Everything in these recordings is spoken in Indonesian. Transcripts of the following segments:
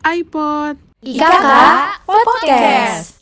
iPod. IKK Podcast.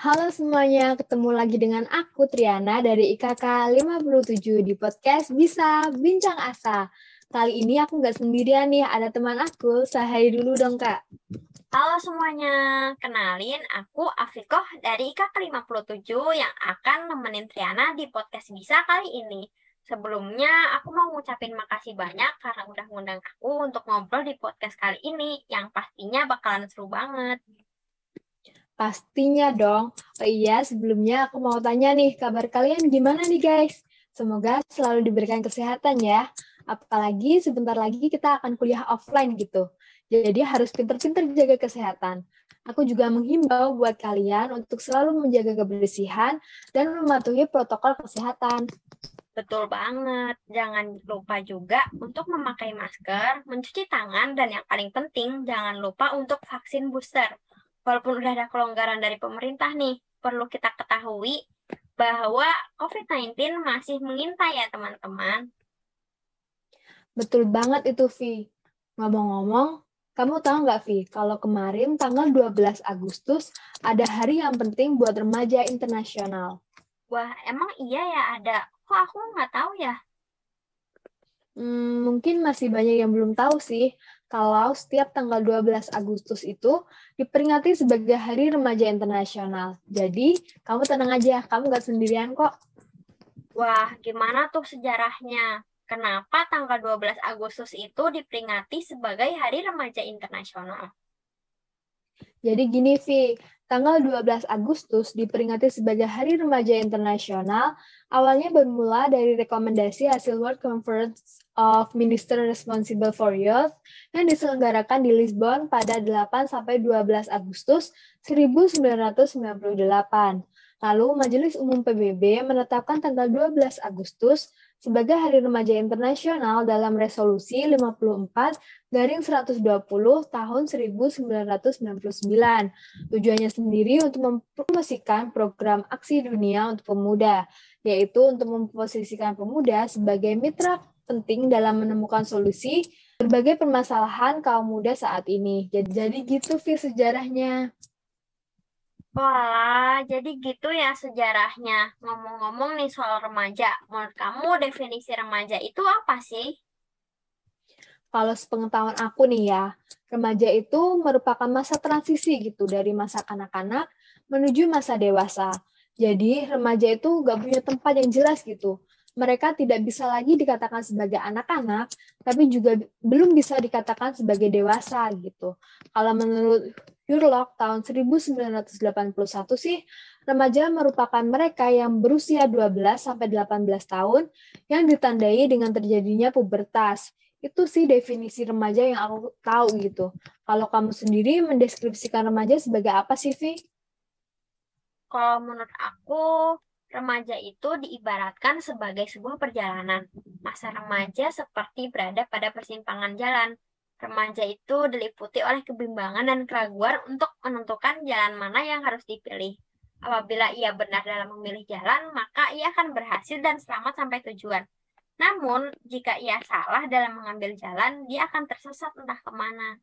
Halo semuanya, ketemu lagi dengan aku Triana dari IKK 57 di podcast Bisa Bincang Asa. Kali ini aku nggak sendirian nih, ada teman aku. Sahai dulu dong kak. Halo semuanya, kenalin aku Afikoh dari IKK 57 yang akan nemenin Triana di podcast Bisa kali ini. Sebelumnya, aku mau ngucapin makasih banyak karena udah ngundang aku untuk ngobrol di podcast kali ini, yang pastinya bakalan seru banget. Pastinya dong. Oh iya, sebelumnya aku mau tanya nih, kabar kalian gimana nih guys? Semoga selalu diberikan kesehatan ya. Apalagi sebentar lagi kita akan kuliah offline gitu. Jadi harus pinter-pinter jaga kesehatan. Aku juga menghimbau buat kalian untuk selalu menjaga kebersihan dan mematuhi protokol kesehatan. Betul banget. Jangan lupa juga untuk memakai masker, mencuci tangan, dan yang paling penting, jangan lupa untuk vaksin booster. Walaupun udah ada kelonggaran dari pemerintah nih, perlu kita ketahui bahwa COVID-19 masih mengintai ya teman-teman. Betul banget itu, Vi. Ngomong-ngomong, kamu tahu nggak, Vi, kalau kemarin tanggal 12 Agustus ada hari yang penting buat remaja internasional. Wah, emang iya ya ada. Kok aku nggak tahu ya? Hmm, mungkin masih banyak yang belum tahu sih, kalau setiap tanggal 12 Agustus itu diperingati sebagai Hari Remaja Internasional. Jadi, kamu tenang aja, kamu nggak sendirian kok. Wah, gimana tuh sejarahnya? Kenapa tanggal 12 Agustus itu diperingati sebagai Hari Remaja Internasional? Jadi gini, Vi, tanggal 12 Agustus diperingati sebagai Hari Remaja Internasional, awalnya bermula dari rekomendasi hasil World Conference of Minister Responsible for Youth yang diselenggarakan di Lisbon pada 8 sampai 12 Agustus 1998. Lalu Majelis Umum PBB menetapkan tanggal 12 Agustus sebagai Hari Remaja Internasional dalam Resolusi 54 garing 120 tahun 1999. Tujuannya sendiri untuk mempromosikan program aksi dunia untuk pemuda, yaitu untuk memposisikan pemuda sebagai mitra penting dalam menemukan solusi berbagai permasalahan kaum muda saat ini. Jadi, jadi gitu Vi sejarahnya. Wah, jadi gitu ya sejarahnya. Ngomong-ngomong nih soal remaja, menurut kamu definisi remaja itu apa sih? Kalau sepengetahuan aku nih ya, remaja itu merupakan masa transisi gitu dari masa kanak-kanak menuju masa dewasa. Jadi remaja itu gak punya tempat yang jelas gitu. Mereka tidak bisa lagi dikatakan sebagai anak-anak, tapi juga belum bisa dikatakan sebagai dewasa gitu. Kalau menurut Hurlock tahun 1981 sih, remaja merupakan mereka yang berusia 12 sampai 18 tahun yang ditandai dengan terjadinya pubertas. Itu sih definisi remaja yang aku tahu gitu. Kalau kamu sendiri mendeskripsikan remaja sebagai apa sih, Vi? Kalau menurut aku, remaja itu diibaratkan sebagai sebuah perjalanan. Masa remaja seperti berada pada persimpangan jalan Remaja itu diliputi oleh kebimbangan dan keraguan untuk menentukan jalan mana yang harus dipilih. Apabila ia benar dalam memilih jalan, maka ia akan berhasil dan selamat sampai tujuan. Namun, jika ia salah dalam mengambil jalan, dia akan tersesat entah ke mana.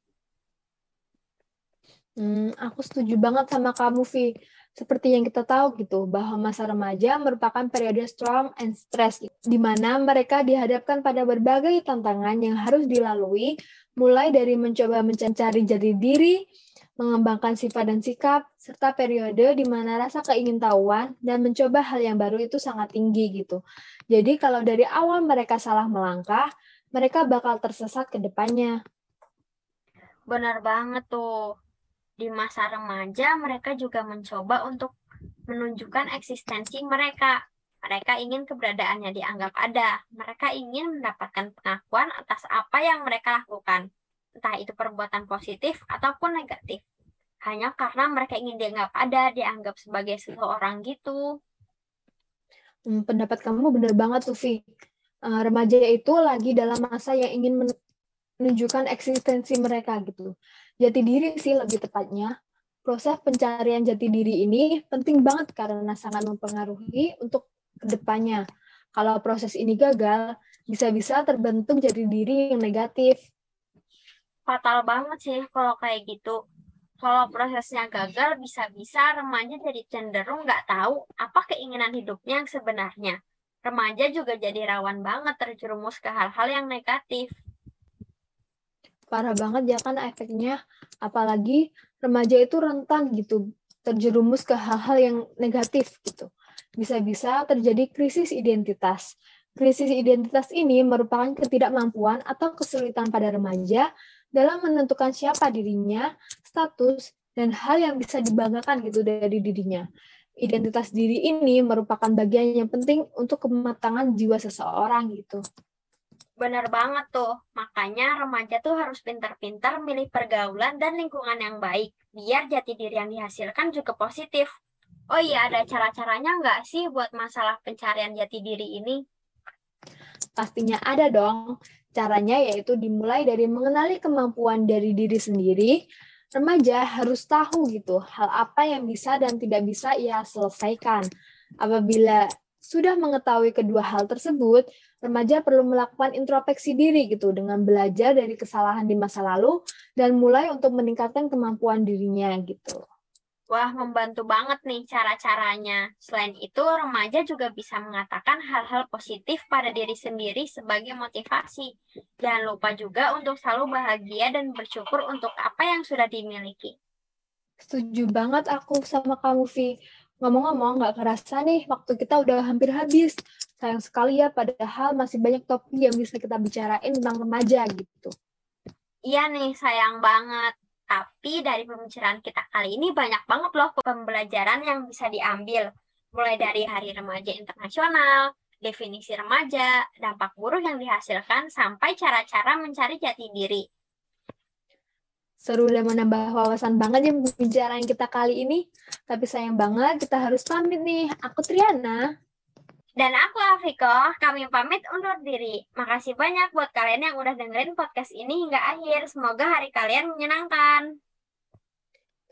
Hmm, aku setuju banget sama kamu, Vi. Seperti yang kita tahu gitu, bahwa masa remaja merupakan periode strong and stress, di mana mereka dihadapkan pada berbagai tantangan yang harus dilalui, mulai dari mencoba mencari jati diri, mengembangkan sifat dan sikap, serta periode di mana rasa keingintahuan dan mencoba hal yang baru itu sangat tinggi gitu. Jadi kalau dari awal mereka salah melangkah, mereka bakal tersesat ke depannya. Benar banget tuh di masa remaja mereka juga mencoba untuk menunjukkan eksistensi mereka. Mereka ingin keberadaannya dianggap ada. Mereka ingin mendapatkan pengakuan atas apa yang mereka lakukan. entah itu perbuatan positif ataupun negatif. Hanya karena mereka ingin dianggap ada, dianggap sebagai seseorang gitu. Hmm, pendapat kamu benar banget Vi. Uh, remaja itu lagi dalam masa yang ingin menunjukkan eksistensi mereka gitu. Jati diri sih lebih tepatnya. Proses pencarian jati diri ini penting banget karena sangat mempengaruhi untuk ke depannya. Kalau proses ini gagal, bisa-bisa terbentuk jati diri yang negatif. Fatal banget sih kalau kayak gitu. Kalau prosesnya gagal, bisa-bisa remaja jadi cenderung nggak tahu apa keinginan hidupnya yang sebenarnya. Remaja juga jadi rawan banget terjerumus ke hal-hal yang negatif parah banget ya kan efeknya. Apalagi remaja itu rentan gitu terjerumus ke hal-hal yang negatif gitu. Bisa-bisa terjadi krisis identitas. Krisis identitas ini merupakan ketidakmampuan atau kesulitan pada remaja dalam menentukan siapa dirinya status dan hal yang bisa dibanggakan gitu dari dirinya. Identitas diri ini merupakan bagian yang penting untuk kematangan jiwa seseorang gitu. Benar banget tuh. Makanya remaja tuh harus pintar-pintar milih pergaulan dan lingkungan yang baik, biar jati diri yang dihasilkan juga positif. Oh iya, ada cara-caranya nggak sih buat masalah pencarian jati diri ini? Pastinya ada dong. Caranya yaitu dimulai dari mengenali kemampuan dari diri sendiri. Remaja harus tahu gitu hal apa yang bisa dan tidak bisa ia selesaikan. Apabila sudah mengetahui kedua hal tersebut, remaja perlu melakukan introspeksi diri gitu dengan belajar dari kesalahan di masa lalu dan mulai untuk meningkatkan kemampuan dirinya gitu. Wah, membantu banget nih cara-caranya. Selain itu, remaja juga bisa mengatakan hal-hal positif pada diri sendiri sebagai motivasi. Jangan lupa juga untuk selalu bahagia dan bersyukur untuk apa yang sudah dimiliki. Setuju banget aku sama kamu, Vi. Ngomong-ngomong, nggak kerasa nih, waktu kita udah hampir habis. Sayang sekali ya, padahal masih banyak topik yang bisa kita bicarain tentang remaja gitu. Iya nih, sayang banget. Tapi dari pembicaraan kita kali ini banyak banget loh pembelajaran yang bisa diambil. Mulai dari Hari Remaja Internasional, definisi remaja, dampak buruk yang dihasilkan, sampai cara-cara mencari jati diri. Seru dan menambah wawasan banget ya pembicaraan kita kali ini. Tapi sayang banget kita harus pamit nih. Aku Triana. Dan aku Afiko, kami pamit undur diri. Makasih banyak buat kalian yang udah dengerin podcast ini hingga akhir. Semoga hari kalian menyenangkan.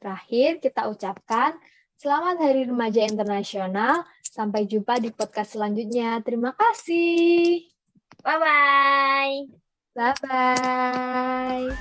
Terakhir kita ucapkan Selamat Hari Remaja Internasional. Sampai jumpa di podcast selanjutnya. Terima kasih. Bye-bye. Bye-bye.